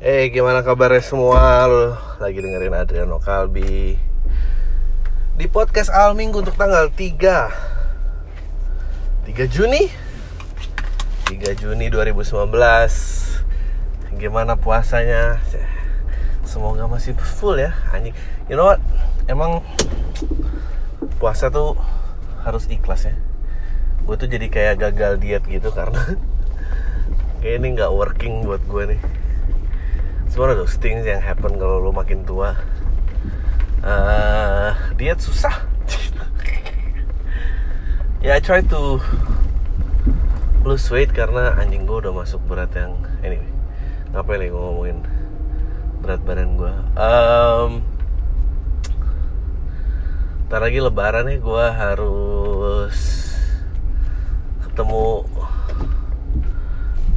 Eh gimana kabarnya semua? Lagi dengerin Adriano Kalbi Di podcast Al Minggu untuk tanggal 3 3 Juni? 3 Juni 2019 Gimana puasanya? Semoga masih full ya Anjing. You know what? Emang Puasa tuh Harus ikhlas ya. Gue tuh jadi kayak gagal diet gitu Karena Kayak ini gak working buat gue nih It's one of those things yang happen kalau lo makin tua. Uh, Diet susah. Ya yeah, I try to lose weight karena anjing gue udah masuk berat yang Anyway Ngapain nih gue ngomongin berat badan gue um, Ntar lagi lebaran ya gue harus ketemu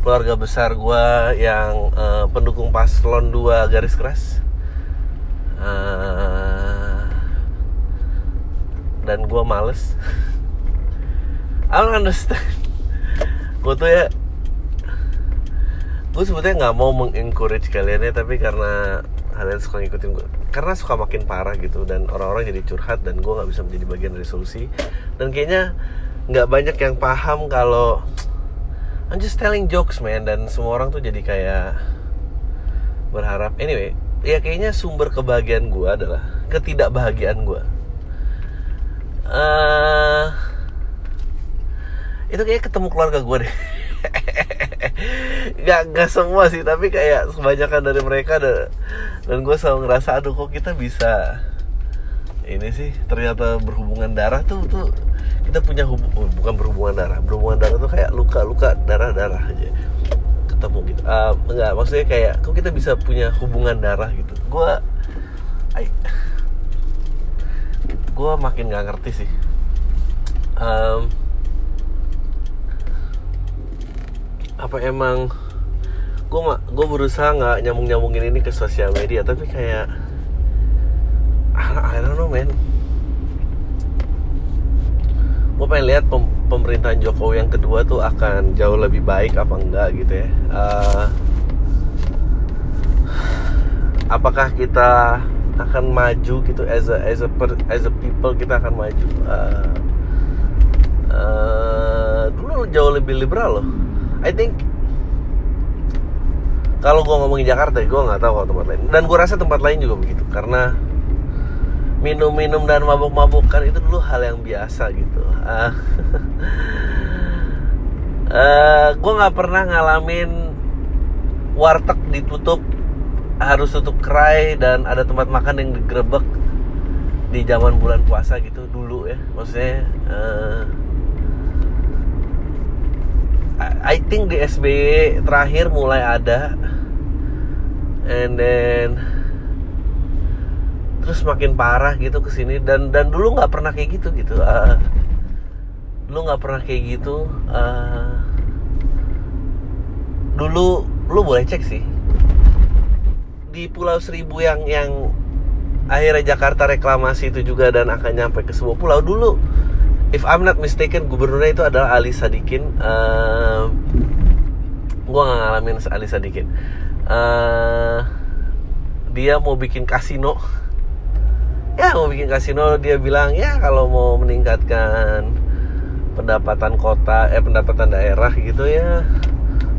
keluarga besar gue yang uh, pendukung paslon 2 garis keras. Uh, dan gue males. I don't understand. Gue tuh ya gue sebetulnya nggak mau mengencourage kalian ya tapi karena kalian suka ngikutin gue karena suka makin parah gitu dan orang-orang jadi curhat dan gue nggak bisa menjadi bagian dari solusi. Dan kayaknya nggak banyak yang paham kalau I'm just telling jokes man dan semua orang tuh jadi kayak berharap. Anyway ya kayaknya sumber kebahagiaan gue adalah ketidakbahagiaan gue uh, itu kayak ketemu keluarga gue deh. Gak, gak semua sih tapi kayak kebanyakan dari mereka ada, dan gue selalu ngerasa aduh kok kita bisa ini sih? Ternyata berhubungan darah tuh tuh kita punya hub oh, bukan berhubungan darah. Berhubungan darah tuh kayak luka luka darah darah aja. Ketemu gitu. Uh, enggak maksudnya kayak kok kita bisa punya hubungan darah gitu? Gue gue makin nggak ngerti sih. Um, apa emang gue gue berusaha nggak nyambung nyambungin ini ke sosial media tapi kayak I don't know man gue pengen lihat pem pemerintahan Jokowi yang kedua tuh akan jauh lebih baik apa enggak gitu ya. Uh, apakah kita akan maju gitu as a as a per, as a people kita akan maju? Uh, uh, dulu jauh lebih liberal loh. I think kalau gue ngomongin Jakarta gue nggak tahu kalau tempat lain. Dan gue rasa tempat lain juga begitu karena minum-minum dan mabuk-mabukan itu dulu hal yang biasa gitu. Uh, uh, gue nggak pernah ngalamin warteg ditutup harus tutup kerai dan ada tempat makan yang digerebek di zaman bulan puasa gitu dulu ya. Maksudnya uh, I think di SBY terakhir mulai ada. And then terus makin parah gitu ke sini dan dan dulu nggak pernah kayak gitu gitu. Uh, dulu nggak pernah kayak gitu. Uh, dulu lu boleh cek sih. Di Pulau Seribu yang yang akhirnya Jakarta reklamasi itu juga dan akan nyampe ke sebuah pulau. Dulu if I'm not mistaken gubernurnya itu adalah Ali Sadikin. Uh, gue nggak ngalamin Ali Sadikin. Uh, dia mau bikin kasino ya mau bikin kasino dia bilang ya kalau mau meningkatkan pendapatan kota eh pendapatan daerah gitu ya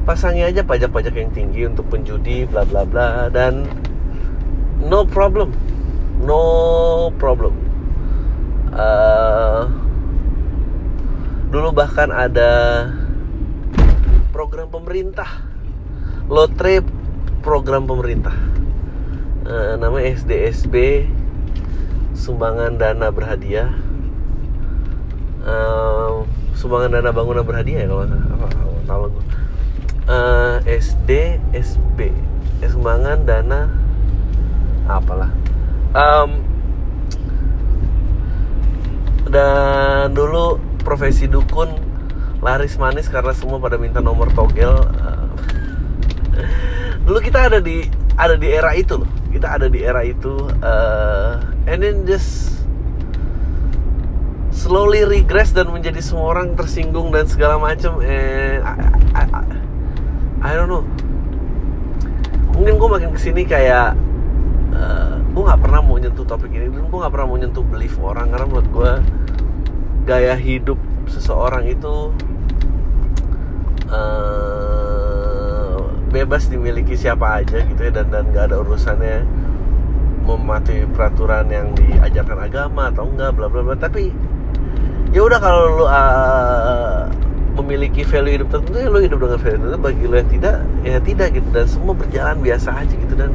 pasangi aja pajak-pajak yang tinggi untuk penjudi bla bla bla dan no problem no problem. Uh, dulu bahkan ada program pemerintah lotre program pemerintah uh, namanya SDSB sumbangan dana berhadiah. Um, sumbangan dana bangunan berhadiah ya kalau apa tahu gue uh, SD SB eh, sumbangan dana apalah. Um, dan dulu profesi dukun laris manis karena semua pada minta nomor togel. Uh, dulu kita ada di ada di era itu loh. Kita ada di era itu uh, and then just slowly regress dan menjadi semua orang tersinggung dan segala macam and I, I, I, I don't know. Mungkin gue makin ke sini kayak uh, gue nggak pernah mau nyentuh topik ini dan gue nggak pernah mau nyentuh belief orang karena menurut gue gaya hidup seseorang itu bebas dimiliki siapa aja gitu ya dan dan gak ada urusannya mematuhi peraturan yang diajarkan agama atau enggak bla bla bla. Tapi ya udah kalau lu uh, memiliki value hidup tertentu ya lu hidup dengan value tertentu. Bagi lu yang tidak ya tidak gitu. Dan semua berjalan biasa aja gitu. Dan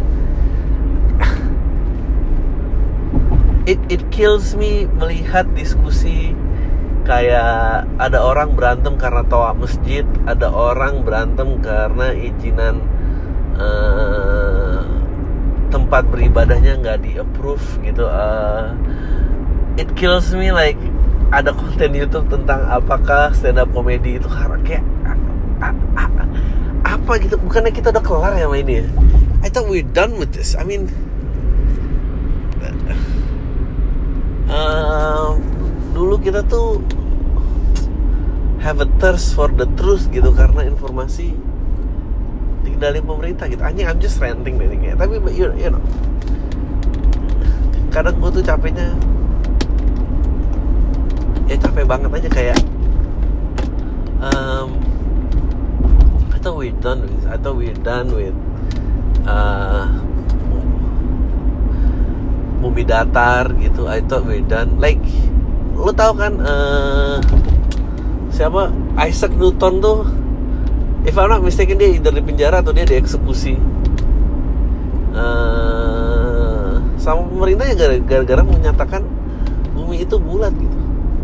it it kills me melihat diskusi kayak ada orang berantem karena toa masjid ada orang berantem karena izinan uh, tempat beribadahnya nggak di approve gitu. Uh, it kills me like ada konten YouTube tentang apakah stand up comedy itu kayak apa gitu. Bukannya kita udah kelar ya ini ya? I thought we're done with this. I mean uh, dulu kita tuh have a thirst for the truth gitu karena informasi dikendalin pemerintah gitu. Anjing I'm just ranting deh kayak tapi you, you know. Kadang gue tuh capeknya ya capek banget aja kayak um, I thought we're done with I thought we're done with uh, bumi datar gitu. I thought we're done. Like lo tau kan uh, siapa? Isaac Newton tuh if I'm not mistaken dia either di penjara atau dia dieksekusi. Uh, sama pemerintah ya gara-gara menyatakan bumi itu bulat gitu.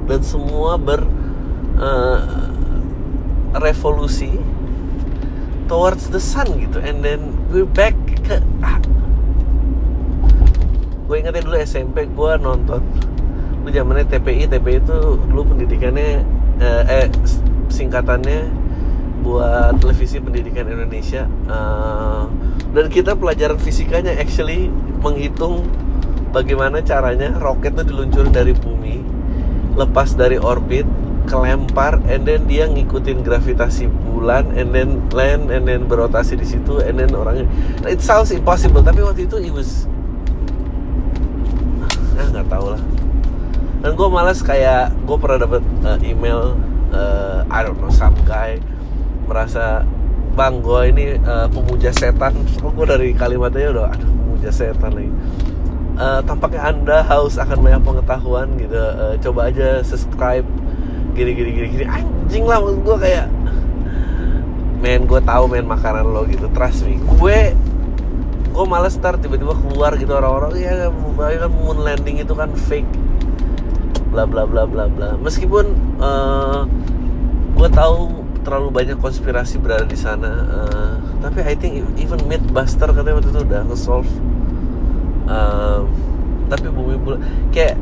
Dan semua ber uh, revolusi towards the sun gitu. And then we're back ke ah, gue ingetnya dulu SMP gue nonton. Lu zamannya TPI TPI itu dulu pendidikannya eh, eh singkatannya buat televisi pendidikan Indonesia. Uh, dan kita pelajaran fisikanya actually menghitung bagaimana caranya roket itu diluncurin dari bumi lepas dari orbit kelempar and then dia ngikutin gravitasi bulan and then land and then berotasi di situ and then orangnya. It sounds impossible tapi waktu itu it was ah nggak tahu lah dan gue malas kayak gue pernah dapat uh, email uh, I don't know some guy merasa bang gue ini uh, pemuja setan. So, gue dari kalimatnya udah aduh pemuja setan lagi uh, tampaknya anda haus akan banyak pengetahuan gitu. Uh, coba aja subscribe gini gini gini gini. Anjing lah maksud gue kayak men gue tahu main makanan lo gitu trust me. Gue gue males start tiba-tiba keluar gitu orang-orang. Ya kan moon landing itu kan fake bla bla bla bla bla. Meskipun uh, gue tahu terlalu banyak konspirasi berada di sana uh, tapi I think even Mythbuster katanya waktu itu udah nge-solve. Uh, tapi bumi bulan kayak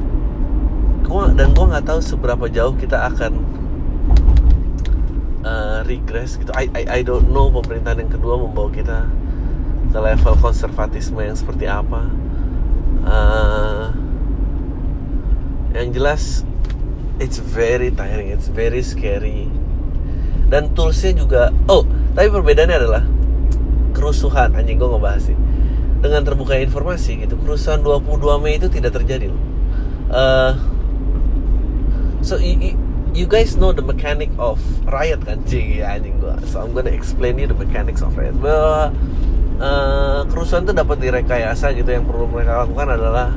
gua dan gue nggak tahu seberapa jauh kita akan uh, regress gitu. I, I I don't know pemerintahan yang kedua membawa kita ke level konservatisme yang seperti apa. Uh, yang jelas it's very tiring it's very scary. Dan toolsnya juga oh tapi perbedaannya adalah kerusuhan. Anjing gue ngebahas sih. Dengan terbuka informasi gitu kerusuhan 22 Mei itu tidak terjadi loh. Uh, so you, you guys know the mechanic of riot kan? Cing ya anjing gue so I'm gonna explain you the mechanics of riot. Bahwa uh, kerusuhan itu dapat direkayasa gitu. Yang perlu mereka lakukan adalah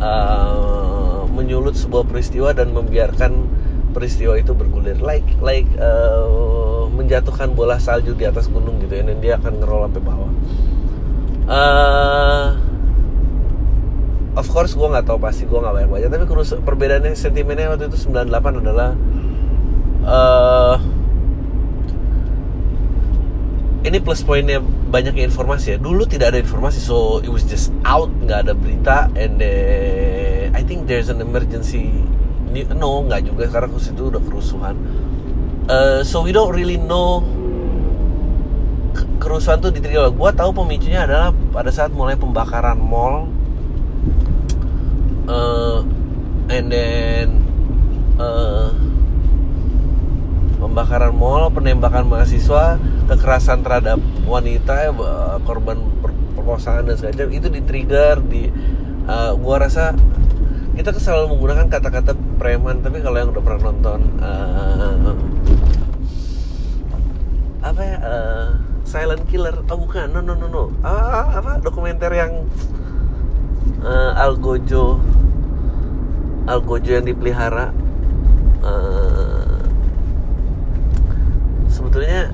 uh, menyulut sebuah peristiwa dan membiarkan peristiwa itu bergulir. Like like uh, menjatuhkan bola salju di atas gunung gitu ya dan dia akan ngerol sampai bawah. Uh, of course gue nggak tahu pasti gue nggak banyak baca tapi perbedaannya sentimennya waktu itu 98 adalah uh, ini plus poinnya banyak informasi ya. Dulu tidak ada informasi so it was just out nggak ada berita and then I think there's an emergency. No nggak juga. Karena khusus itu udah kerusuhan. Uh, so we don't really know kerusuhan tuh diterima gue tahu pemicunya adalah pada saat mulai pembakaran mall. Uh, and then uh, pembakaran mall penembakan mahasiswa kekerasan terhadap wanita korban perkosaan dan segala itu di trigger di uh, gua rasa kita selalu menggunakan kata-kata preman tapi kalau yang udah pernah nonton uh, apa ya uh, silent killer. Oh bukan. No no no no. Ah, apa? Dokumenter yang uh, algojo algojo yang dipelihara. Uh, sebetulnya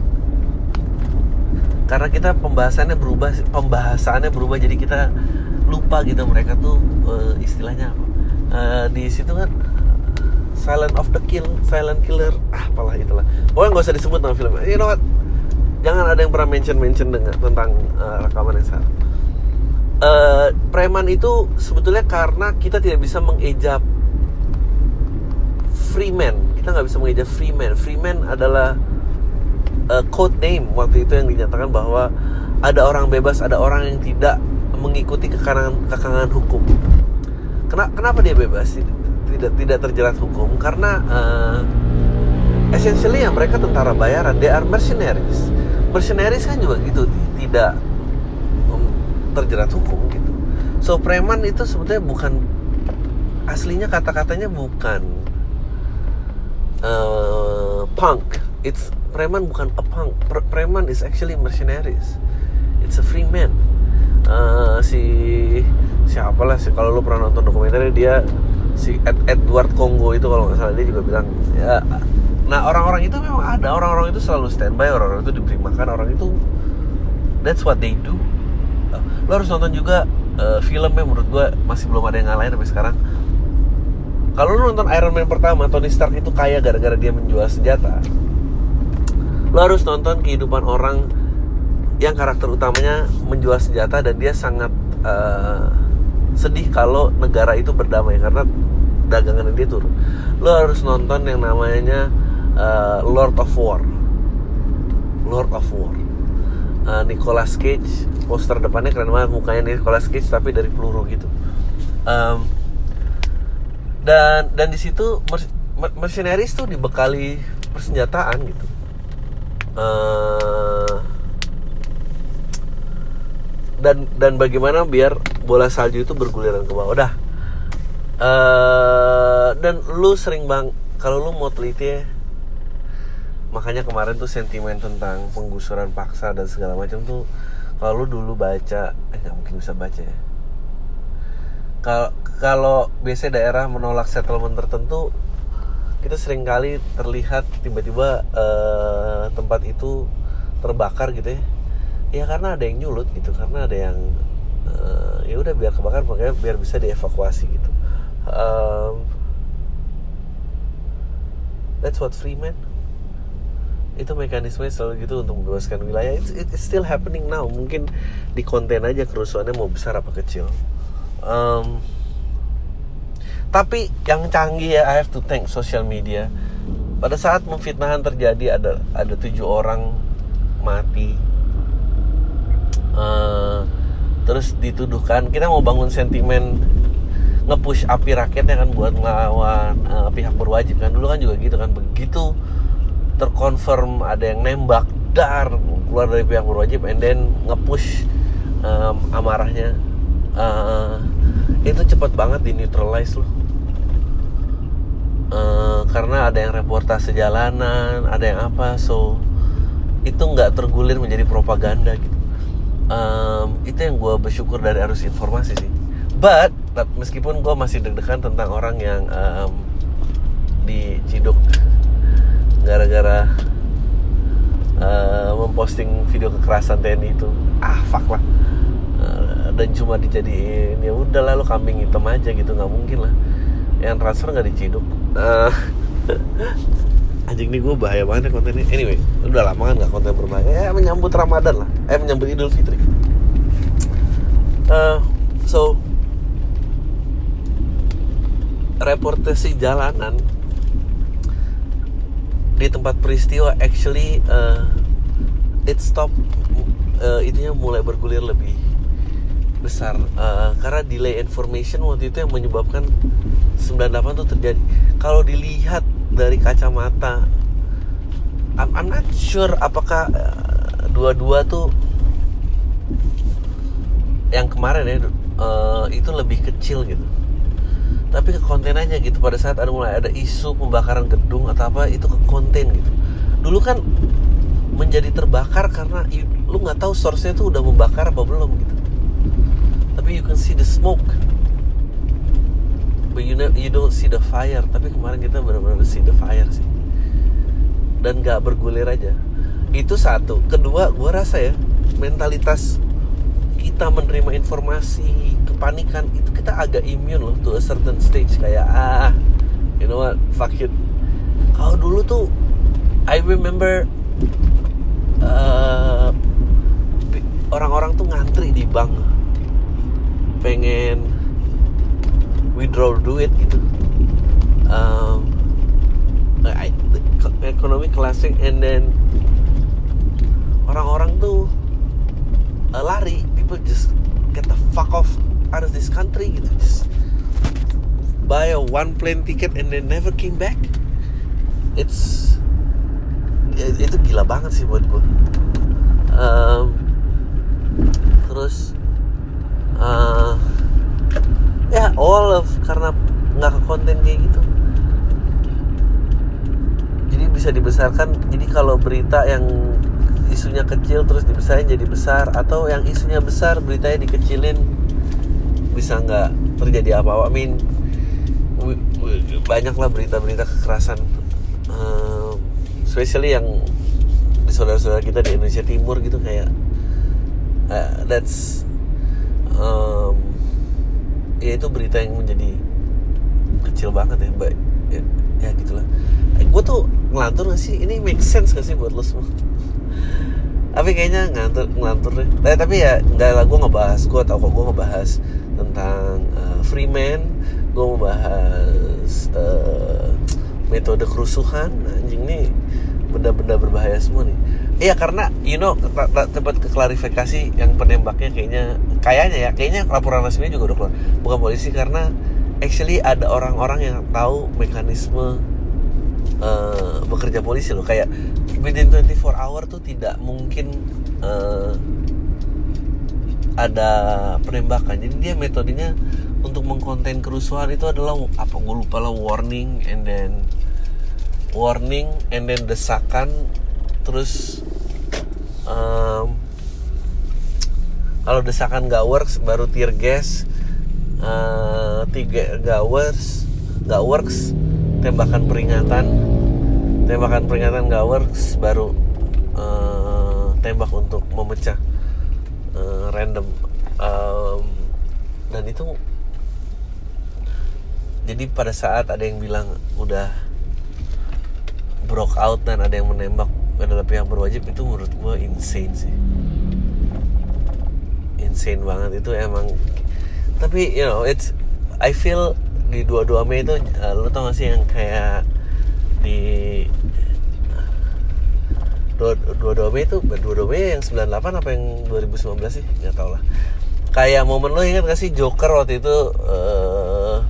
karena kita pembahasannya berubah pembahasannya berubah jadi kita lupa gitu. Mereka tuh uh, istilahnya apa uh, di situ kan Silent of the Kill, Silent Killer, ah apalah itulah. Pokoknya nggak usah disebut nama filmnya. You know what? Jangan ada yang pernah mention-mention dengan tentang uh, rekaman yang salah. Uh, preman itu sebetulnya karena kita tidak bisa mengejap Freeman. Kita nggak bisa mengejap Freeman. Freeman adalah uh, code name waktu itu yang dinyatakan bahwa ada orang bebas, ada orang yang tidak mengikuti kekangan kekangan hukum kenapa, kenapa dia bebas? Tidak tidak terjerat hukum karena uh, essentially ya mereka tentara bayaran they are mercenaries. Mercenaries kan juga gitu tidak um, terjerat hukum gitu. So preman itu sebetulnya bukan aslinya kata-katanya bukan uh, punk. It's preman bukan a punk. Preman is actually mercenaries. It's a free man. Uh, si siapa lah sih kalau lu pernah nonton dokumenternya dia si Ed, Edward Congo itu kalau nggak salah dia juga bilang ya nah orang-orang itu memang ada. Orang-orang itu selalu standby orang-orang itu diberi makan orang itu that's what they do. Lo harus nonton juga uh, film menurut gue masih belum ada yang ngalahin sampai sekarang. Kalau lo nonton Iron Man pertama Tony Stark itu kaya gara-gara dia menjual senjata. Lo harus nonton kehidupan orang yang karakter utamanya menjual senjata dan dia sangat uh, sedih kalau negara itu berdamai karena dagangan dia turun. Lo harus nonton yang namanya uh, Lord of War. Lord of War. Uh, Nicolas Cage, poster depannya keren banget mukanya Nicolas Cage tapi dari peluru gitu. Um, dan dan di situ mercenaries tuh dibekali persenjataan gitu. Uh, dan dan bagaimana biar bola salju itu berguliran ke bawah. Udah. Uh, dan lu sering bang kalau lu mau teliti ya makanya kemarin tuh sentimen tentang penggusuran paksa dan segala macam tuh kalau lu dulu baca eh nggak mungkin bisa baca ya. Kalau kalau biasanya daerah menolak settlement tertentu kita sering kali terlihat tiba-tiba uh, tempat itu terbakar gitu ya ya karena ada yang nyulut gitu karena ada yang uh, ya udah biar kebakar makanya biar bisa dievakuasi gitu. Um, that's what Freeman itu mekanisme selalu gitu untuk membebaskan wilayah. It's, it's still happening now. Mungkin di konten aja kerusuhannya mau besar apa kecil. Um, tapi yang canggih ya I have to thank social media. Pada saat memfitnahan terjadi ada ada tujuh orang mati uh, terus dituduhkan kita mau bangun sentimen ngepush api raketnya kan buat melawan uh, pihak berwajib kan. Dulu kan juga gitu kan begitu terkonfirm ada yang nembak dar keluar dari pihak berwajib and then ngepush um, amarahnya. Uh, itu cepat banget di neutralize loh. Uh, karena ada yang reportase jalanan ada yang apa so itu nggak tergulir menjadi propaganda gitu um, itu yang gue bersyukur dari arus informasi sih. But meskipun gue masih deg-degan tentang orang yang um, diciduk gara-gara uh, memposting video kekerasan TNI itu ah fuck lah. Uh, dan cuma dijadiin ya udah lalu kambing hitam aja gitu nggak mungkin lah. Yang transfer nggak diciduk. Uh, anjing nih gue bahaya banget ya kontennya. Anyway udah lama kan nggak konten berbahaya ya menyambut ramadan lah. Eh menyambut idul fitri. Uh, so reportasi jalanan di tempat peristiwa actually uh, it stop uh, itunya mulai bergulir lebih besar. Uh, karena delay information waktu itu yang menyebabkan 98 itu terjadi. Kalau dilihat dari kacamata. I'm, I'm not sure apakah uh, dua-dua tuh yang kemarin ya uh, itu lebih kecil gitu. Tapi ke konten aja gitu pada saat ada mulai ada isu pembakaran gedung atau apa itu ke konten gitu. Dulu kan menjadi terbakar karena lu nggak tahu source-nya tuh udah membakar apa belum gitu. Tapi you can see the smoke but you, know, you don't see the fire. Tapi kemarin kita benar-benar see the fire sih. Dan nggak bergulir aja. Itu satu. Kedua gue rasa ya mentalitas kita menerima informasi kepanikan itu kita agak immune loh to a certain stage. Kayak ah you know what? Fuck it. Kalau dulu tuh I remember uh, orang-orang tuh ngantri di bank. Pengen withdraw duit gitu. Um, ekonomi classic and then orang-orang tuh uh, lari. People just get the fuck off out of this country gitu. Just buy a one plane ticket and then never came back. It's itu gila banget sih buat gue um, terus uh, ya all of karena nggak ke konten kayak gitu jadi bisa dibesarkan jadi kalau berita yang isunya kecil terus dibesarin jadi besar atau yang isunya besar beritanya dikecilin bisa nggak terjadi apa-apa. I mean banyaklah berita-berita kekerasan, uh, especially yang di saudara-saudara kita di Indonesia Timur gitu kayak uh, that's ya itu berita yang menjadi kecil banget ya, mbak ya, ya gitulah. Eh, gue tuh ngelantur gak sih? Ini make sense gak sih buat lo semua? tapi kayaknya ngantur ngantur deh tapi, tapi ya nggak lah gue ngebahas gue tau kok gue ngebahas tentang uh, Freeman gue mau bahas uh, metode kerusuhan anjing nih benda-benda berbahaya semua nih iya karena you know tempat ke klarifikasi yang penembaknya kayaknya kayaknya ya kayaknya laporan resminya juga udah keluar. Bukan polisi karena actually ada orang-orang yang tahu mekanisme uh, bekerja polisi loh. Kayak within 24 hour tuh tidak mungkin uh, ada penembakan. Jadi dia metodenya untuk mengkonten kerusuhan itu adalah apa gue lupa lah warning and then warning and then desakan terus um, kalau desakan gak works baru tear gas. Uh, tiga gak works gak works tembakan peringatan. Tembakan peringatan gak works baru uh, tembak untuk memecah uh, random. Um, dan itu jadi pada saat ada yang bilang udah broke out dan ada yang menembak adalah pihak berwajib itu menurut gue insane sih. Insane banget. Itu emang tapi you know it's I feel di dua-dua Mei itu uh, lo tau gak sih yang kayak di dua dua dua Mei itu dua dua Mei yang 98 apa yang 2019 sih? Nggak tau lah. Kayak momen lo ingat gak sih Joker waktu itu uh,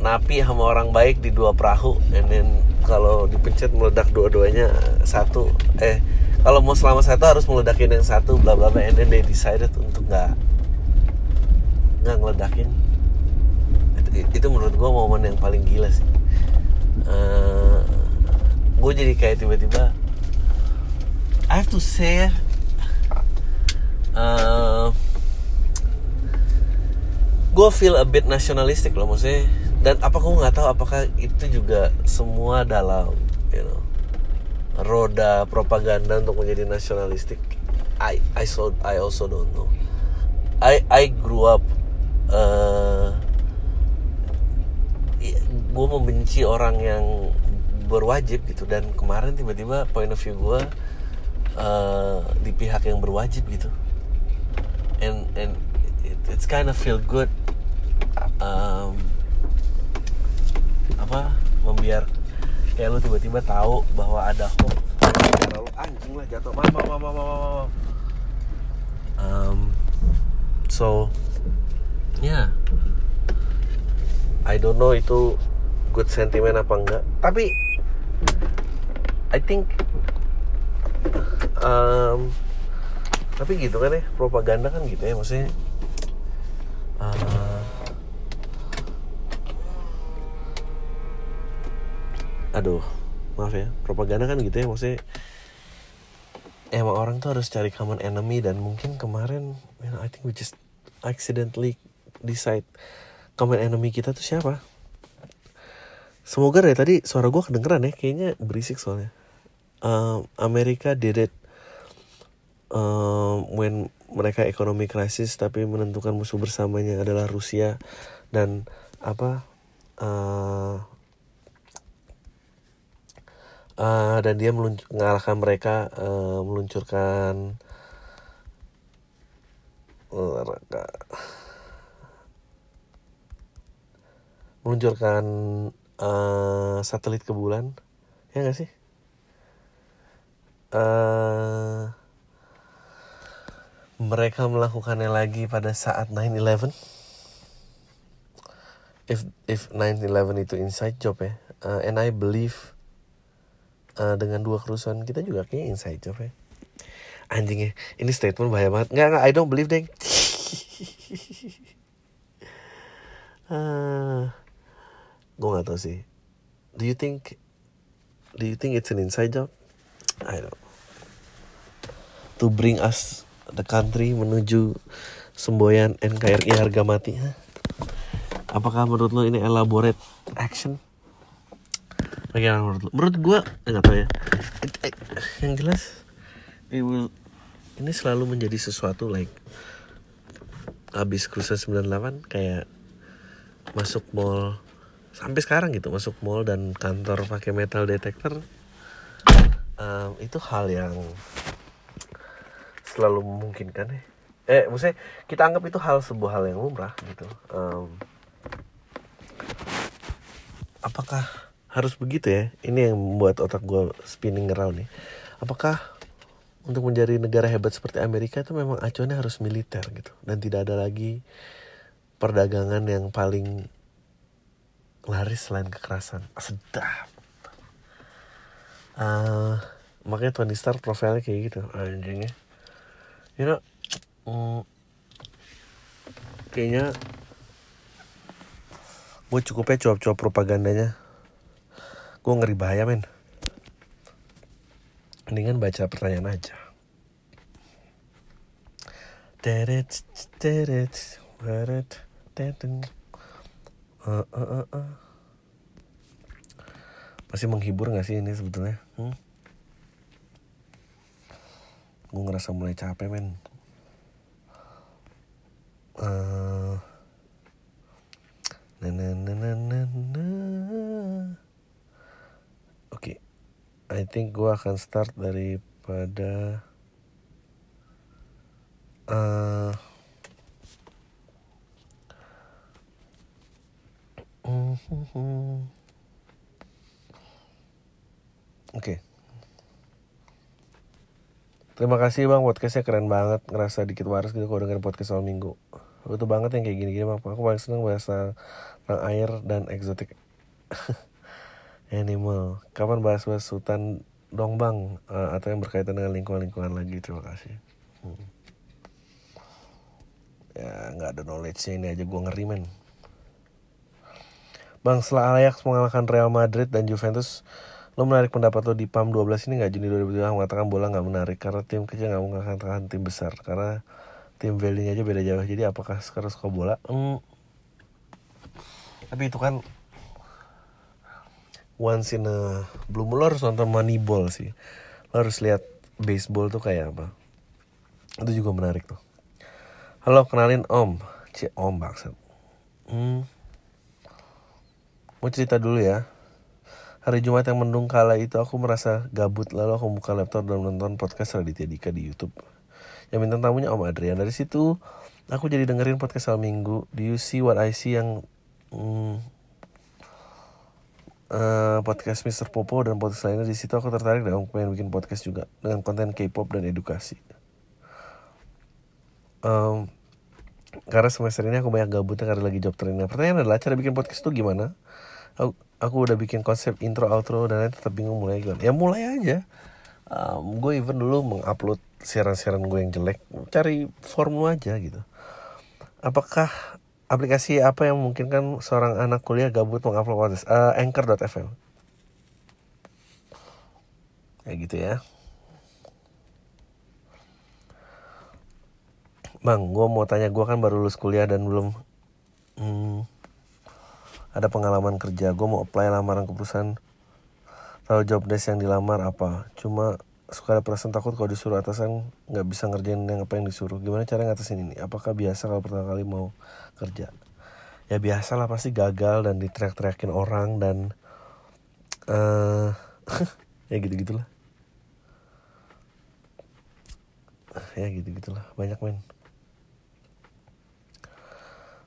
napi sama orang baik di dua perahu and then kalau dipencet meledak dua-duanya satu. Eh kalau mau selama satu harus meledakin yang satu bla bla bla. And then they decided untuk nggak nggak ngeledakin. Itu, itu menurut gue momen yang paling gila sih. Uh, gue jadi kayak tiba-tiba I have to say uh, gue feel a bit nasionalistik loh maksudnya dan apa gue nggak tahu apakah itu juga semua dalam you know roda propaganda untuk menjadi nasionalistik? I I so I also don't know. I I grew up uh, gue membenci orang yang berwajib gitu. Dan kemarin tiba-tiba point of view gue uh, di pihak yang berwajib gitu. And and it, it's kind of feel good um, apa membiar kayak lu tiba-tiba tahu bahwa ada hoax lalu anjing lah jatuh maaf maaf maaf maaf, maaf. Um, so ya yeah. I don't know itu good sentiment apa enggak tapi I think um, tapi gitu kan ya propaganda kan gitu ya maksudnya uh, aduh maaf ya propaganda kan gitu ya maksudnya emang orang tuh harus cari common enemy dan mungkin kemarin know, I think we just accidentally decide common enemy kita tuh siapa? Semoga deh tadi suara gue kedengeran ya kayaknya berisik soalnya. Uh, Amerika did it uh, when mereka ekonomi krisis tapi menentukan musuh bersamanya adalah Rusia dan apa uh, uh, dan dia mengalahkan mereka uh, meluncurkan meluncurkan uh, satelit ke bulan. Ya gak sih? Uh, mereka melakukannya lagi pada saat 9/11 if if 9/11 itu inside job ya uh, and I believe uh, dengan dua kerusuhan kita juga kayaknya inside job ya. Anjingnya ini statement bahaya banget. Nggak nggak I don't believe deng. Uh, gue nggak tahu sih. Do you think do you think it's an inside job? I don't. To bring us the country menuju semboyan NKRI harga mati apakah menurut lo ini elaborate action Bagaimana menurut lu? Menurut gue nggak tahu ya. It, it, yang jelas, it will ini selalu menjadi sesuatu like habis cruiser 98 kayak masuk mall sampai sekarang gitu masuk mall dan kantor pakai metal detector um, itu hal yang selalu memungkinkan ya eh maksudnya kita anggap itu hal sebuah hal yang lumrah gitu um, apakah harus begitu ya. Ini yang membuat otak gue spinning around nih. Apakah untuk menjadi negara hebat seperti Amerika itu memang acuannya harus militer gitu? Dan tidak ada lagi perdagangan yang paling laris selain kekerasan. Sedap. Uh, makanya Tony Stark profilnya kayak gitu. Anjingnya you know mm, kayaknya gue cukupnya cuap-cuap propagandanya gue ngeri bahaya men mendingan baca pertanyaan aja deret, deret. Uh, uh, uh, uh. Masih menghibur gak sih ini sebetulnya? Hmm? Gue ngerasa mulai capek men uh, na na na na na. I think gue akan start daripada uh, Oke. Okay. Terima kasih bang, podcastnya keren banget. Ngerasa dikit waras gitu kalau dengerin podcast soal minggu. Itu banget yang kayak gini-gini bang. Aku paling seneng bahas tentang air dan eksotik. animal kapan bahas-bahas hutan dong bang uh, atau yang berkaitan dengan lingkungan-lingkungan lagi terima kasih hmm. ya nggak ada knowledge-nya ini aja gue ngeri men Bang, setelah Ajax mengalahkan Real Madrid dan Juventus, lo menarik pendapat lo di PAM 12 ini nggak Juni 2002 mengatakan bola nggak menarik karena tim kecil nggak mengalahkan tim besar karena tim value-nya aja beda jauh. Jadi apakah sekarang suka bola? Hmm. Tapi itu kan once in a belum lo harus nonton Moneyball sih. Lo harus lihat baseball tuh kayak apa. Itu juga menarik tuh. Halo kenalin om. Cik om maksud hmm. mau cerita dulu ya. Hari Jumat yang mendung kala itu aku merasa gabut lalu aku buka laptop dan menonton podcast Raditya Dika di YouTube. Yang bintang tamunya Om Adrian. Dari situ aku jadi dengerin podcast al minggu. Do you see what I see yang hmm, uh, podcast Mr. Popo dan podcast lainnya di situ aku tertarik dan aku pengen bikin podcast juga dengan konten K-pop dan edukasi. Um, karena semester ini aku banyak gabutnya karena lagi job training. Pertanyaan adalah cara bikin podcast itu gimana? aku, aku udah bikin konsep intro outro dan tetap bingung mulai gimana ya mulai aja um, gue even dulu mengupload siaran-siaran gue yang jelek cari formula aja gitu apakah aplikasi apa yang memungkinkan seorang anak kuliah gabut mengupload podcast uh, anchor.fm ya gitu ya. Bang gue mau tanya gue kan baru lulus kuliah dan belum hmm, ada pengalaman kerja. Gue mau apply lamaran ke perusahaan. Tahu job desk yang dilamar apa. Cuma suka ada perasaan takut kalau disuruh atasan nggak bisa ngerjain yang apa yang disuruh. Gimana cara ngatasin ini? Apakah biasa kalau pertama kali mau kerja? Ya biasa lah pasti gagal dan diteriak-teriakin orang dan uh, ya gitu gitulah ya gitu gitulah banyak men.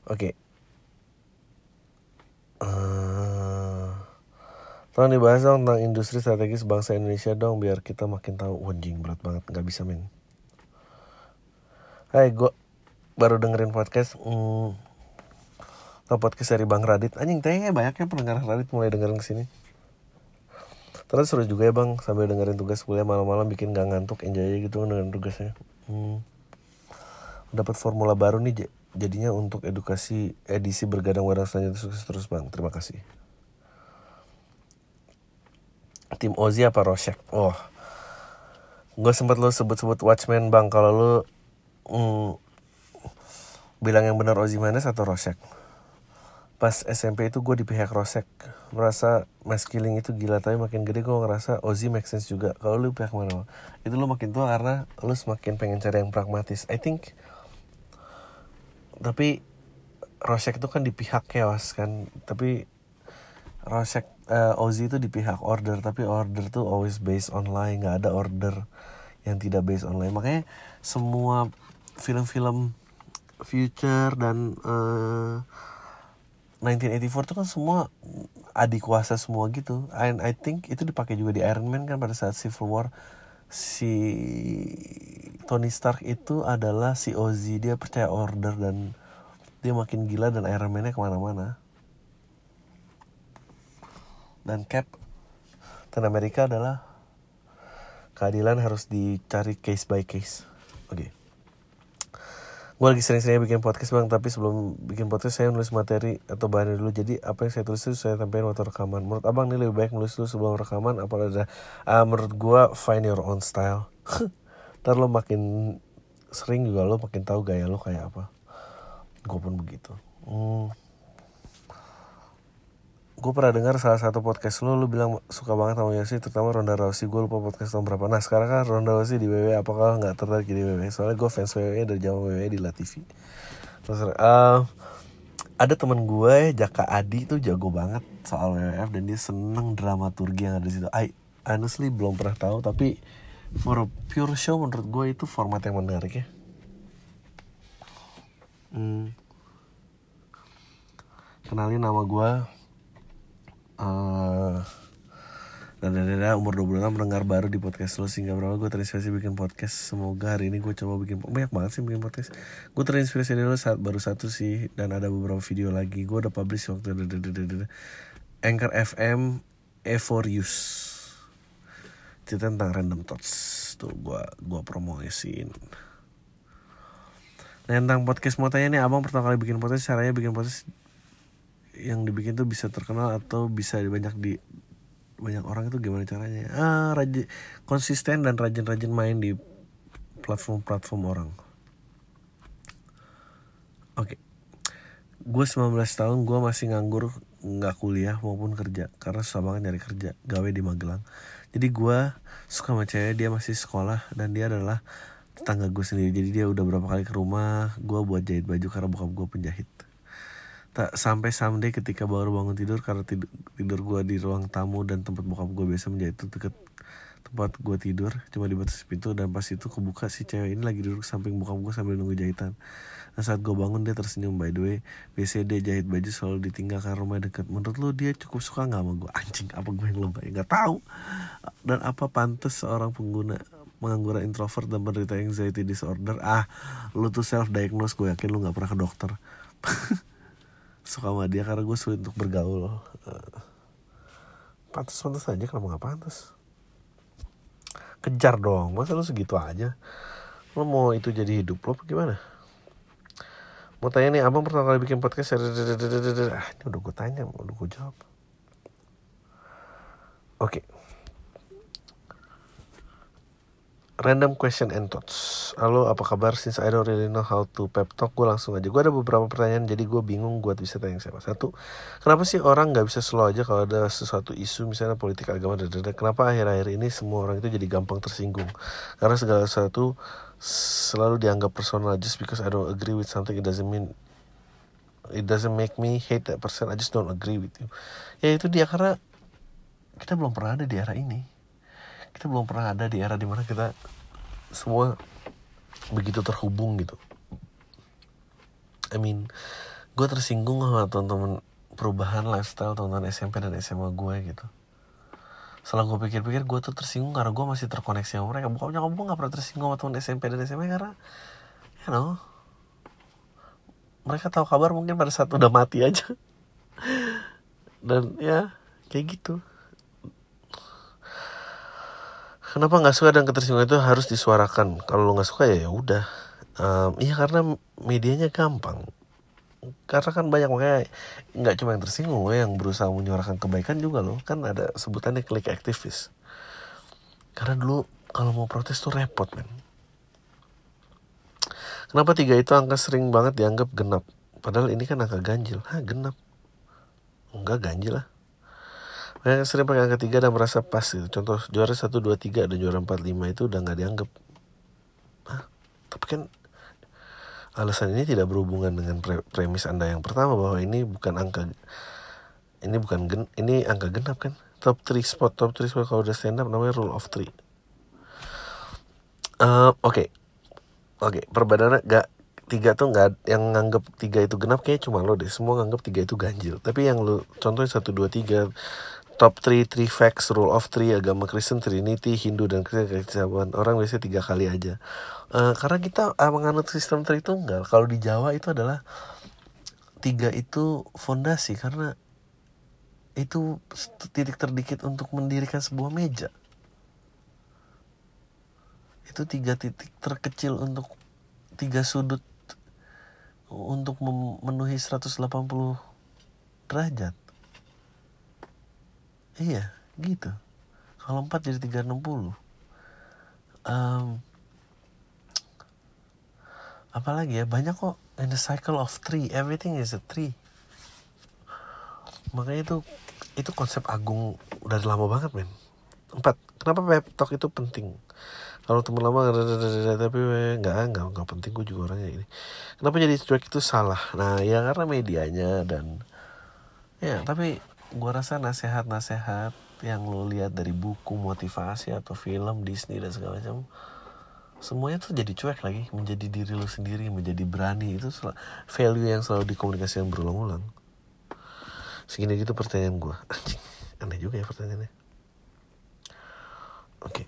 Oke. Okay. uh, Tolong dibahas dong tentang industri strategis bangsa Indonesia dong biar kita makin tahu Wanjing berat banget nggak bisa men. Hai gue baru dengerin podcast hmm, podcast dari Bang Radit. Anjing tanya banyaknya pendengar Radit mulai dengerin ke sini terus seru juga ya bang sambil dengerin tugas kuliah malam-malam bikin gak ngantuk enjoy gitu dengan tugasnya. Hmm. dapat formula baru nih jadinya untuk edukasi edisi bergadang-gadang selanjutnya sukses terus bang. Terima kasih tim Ozi apa Rosek oh. Gue sempat lo sebut-sebut Watchmen bang. Kalau lo mm, bilang yang benar Ozi Mendes atau Rosek pas SMP itu gue di pihak Rosek merasa mass killing itu gila tapi makin gede gue ngerasa Ozi make sense juga. Kalau lu pihak mana itu lo makin tua karena lo semakin pengen cari yang pragmatis. I think tapi Rosek itu kan di pihak chaos kan. Tapi Rosek uh, Ozzy itu di pihak order tapi order tuh always based online nggak ada order yang tidak based online. Makanya semua film-film future dan uh, eh, 1984 itu kan semua adik kuasa semua gitu. And I think itu dipakai juga di Iron Man kan pada saat Civil War. Si Tony Stark itu adalah si Ozzy dia percaya order dan dia makin gila dan Iron Man-nya ke mana-mana dan cap dan Amerika adalah keadilan harus dicari case by case. Oke. Okay. gue lagi sering-sering bikin podcast bang tapi sebelum bikin podcast saya nulis materi atau bahan dulu. Jadi apa yang saya tulis itu saya tampilkan waktu rekaman. Menurut abang ini lebih baik nulis dulu sebelum rekaman apa ada uh, menurut gue find your own style. Ntar lo makin sering juga lo makin tahu gaya lo kayak apa. Gue pun begitu. Hmm gue pernah dengar salah satu podcast lo lu bilang suka banget sama Yosi terutama Ronda Rousey. Gue lupa podcast tahun berapa. Nah sekarang kan Ronda Rousey di WWE apakah nggak tertarik di WWE soalnya gue fans WWE dari zaman WWE di La TV terus uh, ada teman gue Jaka Adi tuh jago banget soal WWF dan dia seneng dramaturgi yang ada di situ. I honestly belum pernah tahu tapi for a pure show menurut gue itu format yang menarik ya. Hmm. kenalin nama gue uh, dan dan umur 26 mendengar baru di podcast lo sehingga berapa gue terinspirasi bikin podcast. Semoga hari ini gue coba bikin banyak banget sih bikin podcast. Gue terinspirasi dari lo saat baru satu sih dan ada beberapa video lagi. Gue udah publish waktu Anchor FM Evorius. Itu tentang random thoughts. Tuh gue gue promosiin. Nah tentang podcast mau tanya nih abang pertama kali bikin podcast caranya bikin podcast yang dibikin tuh bisa terkenal atau bisa banyak di banyak orang itu gimana caranya? Ah rajin konsisten dan rajin-rajin main di platform-platform orang. Oke. Okay. gue 19 tahun gue masih nganggur nggak kuliah maupun kerja karena susah banget nyari kerja gawe di Magelang. Jadi gue suka sama cewek dia masih sekolah dan dia adalah tetangga gue sendiri. Jadi dia udah berapa kali ke rumah gue buat jahit baju karena bokap gue penjahit tak sampai someday ketika baru bangun tidur karena tidur, tidur gue di ruang tamu dan tempat bokap gue biasa menjahit itu deket tempat gue tidur cuma dibatasi pintu dan pas itu kebuka si cewek ini lagi duduk samping bokap gue sambil nunggu jahitan. Nah saat gue bangun dia tersenyum by the way biasanya dia jahit baju selalu ditinggalkan rumah deket. Menurut lo dia cukup suka nggak sama gue anjing apa gue yang lebay nggak tahu. Dan apa pantas seorang pengguna mengangguran introvert dan menderita anxiety disorder? Ah lu tuh self diagnose gue yakin lu nggak pernah ke dokter suka sama dia karena gue sulit untuk bergaul. Uh, pantas pantas aja kalau nggak pantas? Kejar dong masa lu segitu aja? Lo mau itu jadi hidup lo gimana? Mau tanya nih abang pertama kali bikin podcast ah ini udah gue tanya udah gue jawab. Oke. okay. Random question and thoughts. Halo apa kabar? Since I don't really know how to pep talk Gue langsung aja. Gue ada beberapa pertanyaan Jadi gue bingung Gue bisa tanya siapa. Satu Kenapa sih orang gak bisa slow aja Kalau ada sesuatu isu Misalnya politik agama dadada. Kenapa akhir-akhir ini Semua orang itu jadi gampang tersinggung? Karena segala sesuatu Selalu dianggap personal. Just because I don't agree with something It doesn't mean It doesn't make me hate that person. I just don't agree with you. Ya itu dia Karena Kita belum pernah ada di era ini kita belum pernah ada di era di mana kita semua begitu terhubung gitu. I mean gue tersinggung sama teman-teman perubahan lifestyle teman-teman SMP dan SMA gue gitu. Setelah gue pikir-pikir gue tuh tersinggung karena gue masih terkoneksi sama mereka. Bukan nyokap gue gak pernah tersinggung sama teman SMP dan SMA karena you know mereka tahu kabar mungkin pada saat udah mati aja. Dan ya kayak gitu kenapa nggak suka dan ketersinggungan itu harus disuarakan? Kalau lo nggak suka ya ya udah um, iya karena medianya gampang. Karena kan banyak makanya nggak cuma yang tersinggung yang berusaha menyuarakan kebaikan juga loh. Kan ada sebutannya klik aktivis. Karena dulu kalau mau protes tuh repot men. Kenapa tiga itu angka sering banget dianggap genap? Padahal ini kan angka ganjil. Hah genap? Enggak ganjil lah Makanya sering pakai angka 3 dan merasa pas gitu. Contoh juara 1, 2, 3 dan juara 4, 5 itu udah gak dianggap. Hah? Tapi kan alasan ini tidak berhubungan dengan pre premis Anda yang pertama bahwa ini bukan angka ini bukan gen, ini angka genap kan. Top 3 spot, top 3 spot kalau udah stand up namanya rule of 3. Uh, Oke, okay. oke, okay. perbedaannya gak tiga tuh nggak yang nganggap tiga itu genap kayak cuma lo deh semua nganggap tiga itu ganjil tapi yang lo contohnya satu dua tiga top 3 three facts rule of three agama Kristen Trinity Hindu dan Kristen orang biasanya tiga kali aja. Uh, karena kita uh, menganut sistem Tritunggal kalau di Jawa itu adalah tiga itu fondasi karena itu titik terdikit untuk mendirikan sebuah meja. Itu tiga titik terkecil untuk tiga sudut untuk memenuhi 180 derajat iya gitu. Kalau 4 jadi 360 um, apalagi ya banyak kok in the cycle of three. Everything is a three. Makanya itu itu konsep agung udah lama banget men. Empat. Kenapa pep talk itu penting? Kalau temen lama tapi nggak nggak nggak penting gue juga orangnya ini. Kenapa jadi track itu salah? Nah ya karena medianya dan ya tapi gue rasa nasehat-nasehat yang lo lihat dari buku motivasi atau film Disney dan segala macam semuanya tuh jadi cuek lagi. Menjadi diri lo sendiri menjadi berani. Itu value yang selalu dikomunikasikan berulang-ulang. Segini gitu pertanyaan gue aneh juga ya pertanyaannya. Oke. Okay.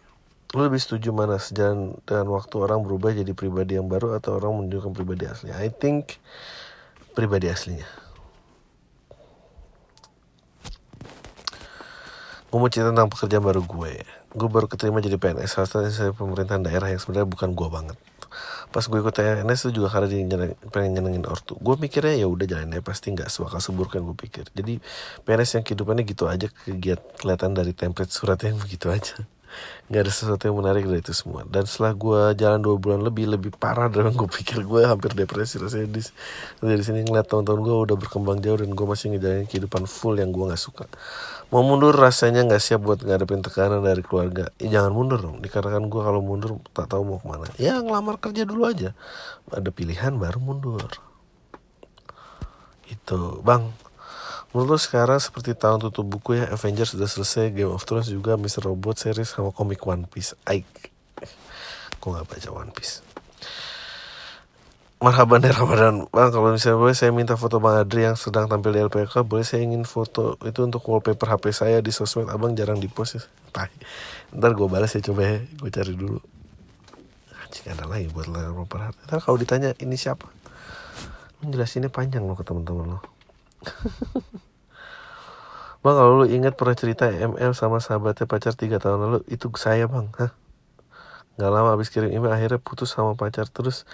lo lebih setuju mana? Sejalan dengan waktu orang berubah jadi pribadi yang baru atau orang menunjukkan pribadi aslinya I think pribadi aslinya gue mau cerita tentang pekerjaan baru gue gue baru keterima jadi PNS saya pemerintahan daerah yang sebenarnya bukan gue banget. Pas gue ikut PNS itu juga karena dia pengen nyenengin ortu. Gue mikirnya ya udah jalan deh pasti nggak suaka subur kan gue pikir. Jadi PNS yang kehidupannya gitu aja kegiat kelihatan dari template surat yang begitu aja. Nggak ada sesuatu yang menarik dari itu semua. Dan setelah gue jalan dua bulan lebih lebih parah dari yang gue pikir. Gue hampir depresi rasanya di dari sini ngeliat tahun-tahun gue udah berkembang jauh dan gue masih ngejalanin kehidupan full yang gue nggak suka mau mundur rasanya nggak siap buat ngadepin tekanan dari keluarga. Ya, jangan mundur dong. Dikarenakan gue kalau mundur tak tahu mau ke mana. Ya ngelamar kerja dulu aja. Ada pilihan baru mundur. Itu bang Menurut sekarang seperti tahun tutup buku ya Avengers sudah selesai Game of Thrones juga Mr. Robot series sama komik One Piece. Aik. Gue gak baca One Piece Marhaban ya Ramadan. Bang kalau misalnya boleh saya minta foto Bang Adri yang sedang tampil di LPK Boleh saya ingin foto itu untuk wallpaper HP saya di sosmed? Abang jarang di post ya. Tai. Ntar gue balas ya coba ya. Gue cari dulu. Anjing ada lagi buat wallpaper HP Ntar kalau ditanya ini siapa? Jelasinnya panjang loh ke teman-teman lo Bang kalau lu ingat pernah cerita ML sama sahabatnya pacar 3 tahun lalu? Itu saya bang. Hah? Gak lama abis kirim email akhirnya putus sama pacar Terus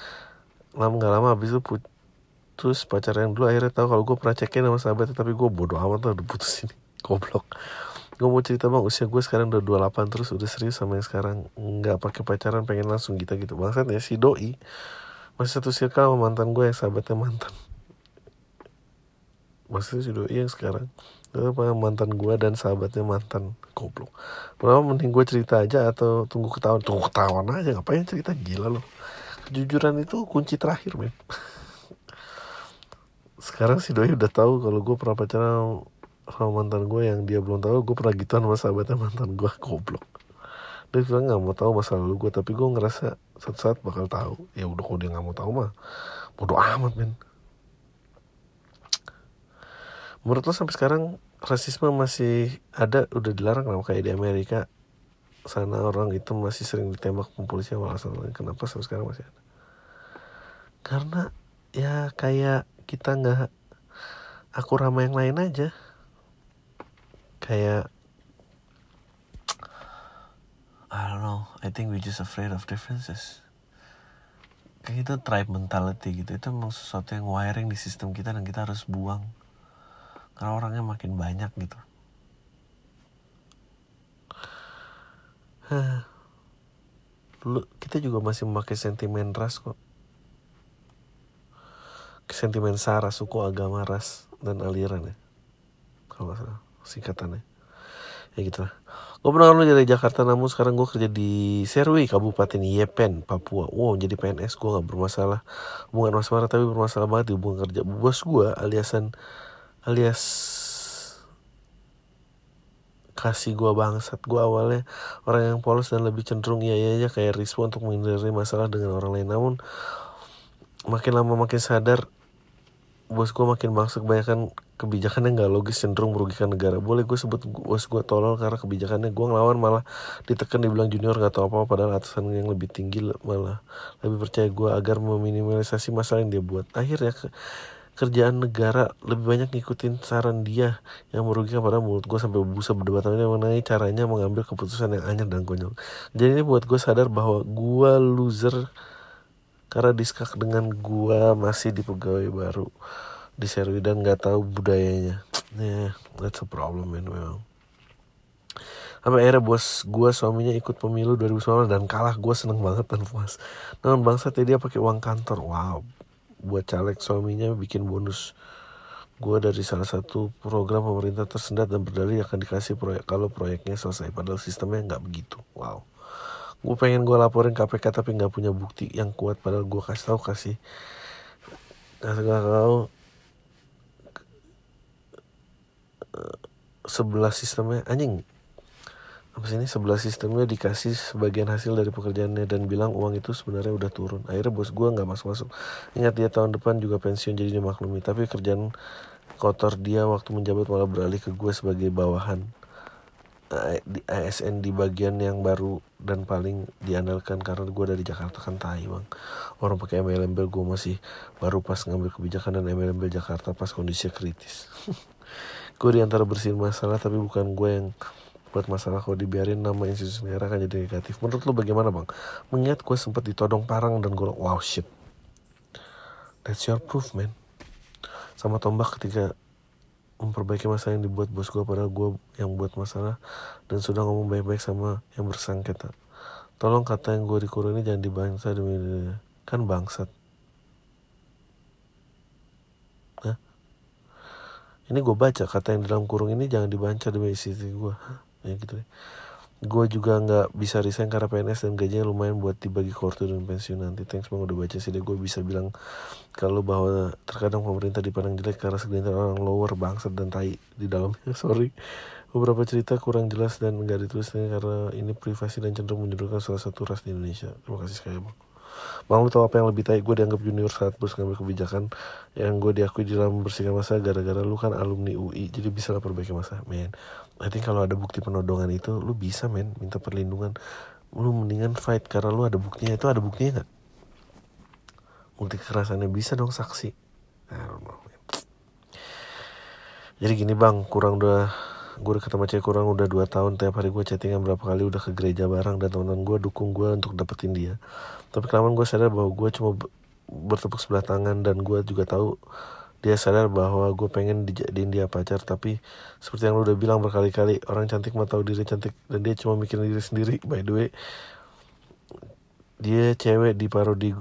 lama gak lama abis itu putus pacar yang dulu akhirnya tahu kalau gue pernah cekin sama sahabatnya Tapi gue bodoh amat lah udah putus ini. Goblok. Gue mau cerita bang usia gue sekarang udah 28 Terus udah serius sama yang sekarang. Gak pakai pacaran pengen langsung gitu gitu Bangsat ya si doi. Masih satu circle sama mantan gue yang sahabatnya mantan. Maksudnya si doi yang sekarang. Apa mantan gue dan sahabatnya mantan. Goblok. Kenapa mending gue cerita aja atau tunggu ketahuan? Tunggu ketahuan aja ngapain cerita? Gila loh kejujuran itu kunci terakhir men. Sekarang si doi udah tahu kalau gue pernah pacaran sama mantan gue yang dia belum tahu gue pernah gituan sama sahabatnya mantan gue goblok. Dia bilang nggak mau tahu masa lalu gue tapi gue ngerasa satu saat bakal tahu. Ya udah kalau dia nggak mau tahu mah bodoh amat men. Menurut lo sampai sekarang rasisme masih ada udah dilarang kan kayak di Amerika sana orang itu masih sering ditembak polisi sama alasan kenapa sampai sekarang masih ada? Karena ya kayak kita nggak aku ramai yang lain aja. Kayak I don't know I think we just afraid of differences. Kayak itu tribe mentality gitu itu emang sesuatu yang wiring di sistem kita dan kita harus buang. Karena orangnya makin banyak gitu Dulu kita juga masih memakai sentimen ras kok. Sentimen sara, suku, agama, ras, dan aliran ya. Kalau gak salah, singkatannya. Ya gitu lah. Gue pernah dulu dari Jakarta namun sekarang gue kerja di Serwi, Kabupaten Yepen, Papua. Wow jadi PNS gue gak bermasalah. Hubungan mas marah tapi bermasalah banget di hubungan kerja Bos gue aliasan alias kasih gue bangsat. Gue awalnya orang yang polos dan lebih cenderung iya aja kayak Rispo untuk menghindari masalah dengan orang lain. Namun makin lama makin sadar bos gue makin bangsat. Kebanyakan kebijakannya nggak logis cenderung merugikan negara. Boleh gue sebut bos gue tolol karena kebijakannya. Gue ngelawan malah ditekan dibilang junior nggak tahu apa, apa padahal atasan yang lebih tinggi malah lebih percaya gue agar meminimalisasi masalah yang dia buat. Akhirnya ke, kerjaan negara lebih banyak ngikutin saran dia yang merugikan pada mulut gue sampai busa berdebat mengenai caranya mengambil keputusan yang aneh dan konyol. Jadi ini buat gue sadar bahwa gue loser karena diskak dengan gue masih di pegawai baru di serwi dan nggak tahu budayanya. Yeah, that's a problem man memang. Sampai akhirnya bos gue suaminya ikut pemilu 2019 dan kalah gue seneng banget dan puas. Namun bangsa dia pakai uang kantor. Wow, buat caleg suaminya bikin bonus. Gue dari salah satu program pemerintah tersendat dan berdalih akan dikasih proyek kalau proyeknya selesai padahal sistemnya nggak begitu. Wow. Gue pengen gue laporin KPK tapi nggak punya bukti yang kuat padahal gue kasih tahu kasih. Kasih tahu sebelah sistemnya anjing apa sih ini sebelah sistemnya dikasih sebagian hasil dari pekerjaannya dan bilang uang itu sebenarnya udah turun. Akhirnya bos gue nggak masuk masuk ingat dia tahun depan juga pensiun jadi dimaklumi tapi kerjaan kotor dia waktu menjabat malah beralih ke gue sebagai bawahan. Di ASN di bagian yang baru dan paling diandalkan karena gue dari Jakarta kan tai bang. Orang pakai MLM gue masih baru pas ngambil kebijakan dan MLM Jakarta pas kondisinya kritis. Gue di antara bersihin masalah tapi bukan gue yang buat masalah kalau dibiarin nama institusi negara kan jadi negatif. Menurut lo bagaimana bang? Mengingat gue sempat ditodong parang dan gue wow shit. That's your proof man. Sama tombak ketika memperbaiki masalah yang dibuat bos gue padahal gue yang buat masalah dan sudah ngomong baik-baik sama yang bersangkutan. Tolong kata yang gue dikurung ini jangan dibangsa demi kan bangsat. Hah? ini gue baca kata yang dalam kurung ini jangan dibaca demi isi gue ya gitu deh gue juga nggak bisa resign karena PNS dan gajinya lumayan buat dibagi kortu dan pensiun nanti. Thanks bang udah baca sih deh. Gue bisa bilang kalau bahwa terkadang pemerintah dipandang jelek karena segelintir orang lower bangsat dan tai di dalamnya. Sorry. Beberapa cerita kurang jelas dan nggak ditulis karena ini privasi dan cenderung menjudulkan salah satu ras di Indonesia. Terima kasih sekali bang. Bang lu tau apa yang lebih baik gue dianggap junior saat bos ngambil kebijakan yang gue diakui di dalam membersihkan masa gara-gara lu kan alumni UI jadi bisa lah perbaiki masa. Men I think kalau ada bukti penodongan itu lu bisa men minta perlindungan. Lu mendingan fight karena lu ada buktinya. Itu ada buktinya nggak? Bukti kekerasannya bisa dong saksi. Man. jadi gini bang kurang udah gue udah ketemu cewek kurang udah 2 tahun. Tiap hari gue chattingan berapa kali udah ke gereja bareng. Dan teman-teman gue dukung gue untuk dapetin dia. Tapi kelamaan gue sadar bahwa gue cuma bertepuk sebelah tangan. Dan gue juga tahu dia sadar bahwa gue pengen dijadiin dia pacar tapi seperti yang lu udah bilang berkali-kali orang cantik mau tahu diri cantik dan dia cuma mikirin diri sendiri. By the way dia cewek di parodi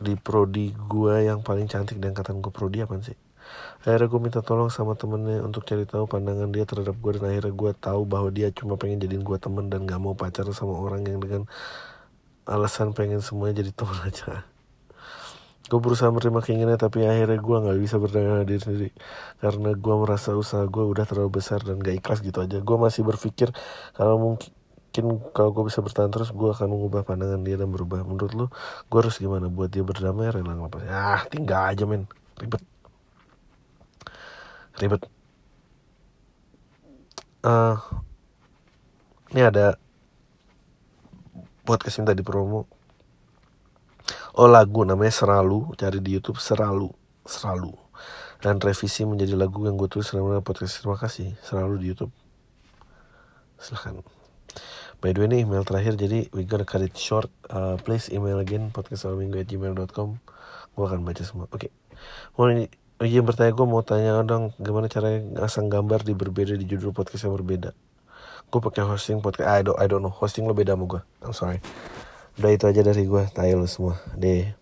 di prodi gue yang paling cantik dan kata gue prodi apa sih? Akhirnya gue minta tolong sama temennya untuk cari tahu pandangan dia terhadap gue dan akhirnya gue tahu bahwa dia cuma pengen jadiin gue temen dan gak mau pacaran sama orang yang dengan alasan pengen semuanya jadi teman aja gue berusaha menerima keinginannya tapi akhirnya gue nggak bisa berdaya diri sendiri. Karena gue merasa usaha gue udah terlalu besar dan gak ikhlas gitu aja. Gue masih berpikir kalau mungkin kalau gue bisa bertahan terus gue akan mengubah pandangan dia dan berubah. Menurut lu gue harus gimana buat dia berdamai? Rela ngelepas. Ah tinggal aja men. Ribet. Ribet. Uh, ini ada podcast minta di promo oh lagu namanya Seralu cari di YouTube Seralu Seralu dan revisi menjadi lagu yang gue tulis selama podcast terima kasih Seralu di YouTube silahkan by the way ini email terakhir jadi we gonna cut it short uh, please email again podcast gue akan baca semua oke okay. mau ini Oh iya bertanya gue mau tanya dong gimana caranya ngasang gambar di berbeda di judul podcast yang berbeda. Gue pakai hosting podcast. I don't, I don't know. Hosting lo beda sama gue. I'm sorry. Udah itu aja dari gue. Tayo lo semua. Deh.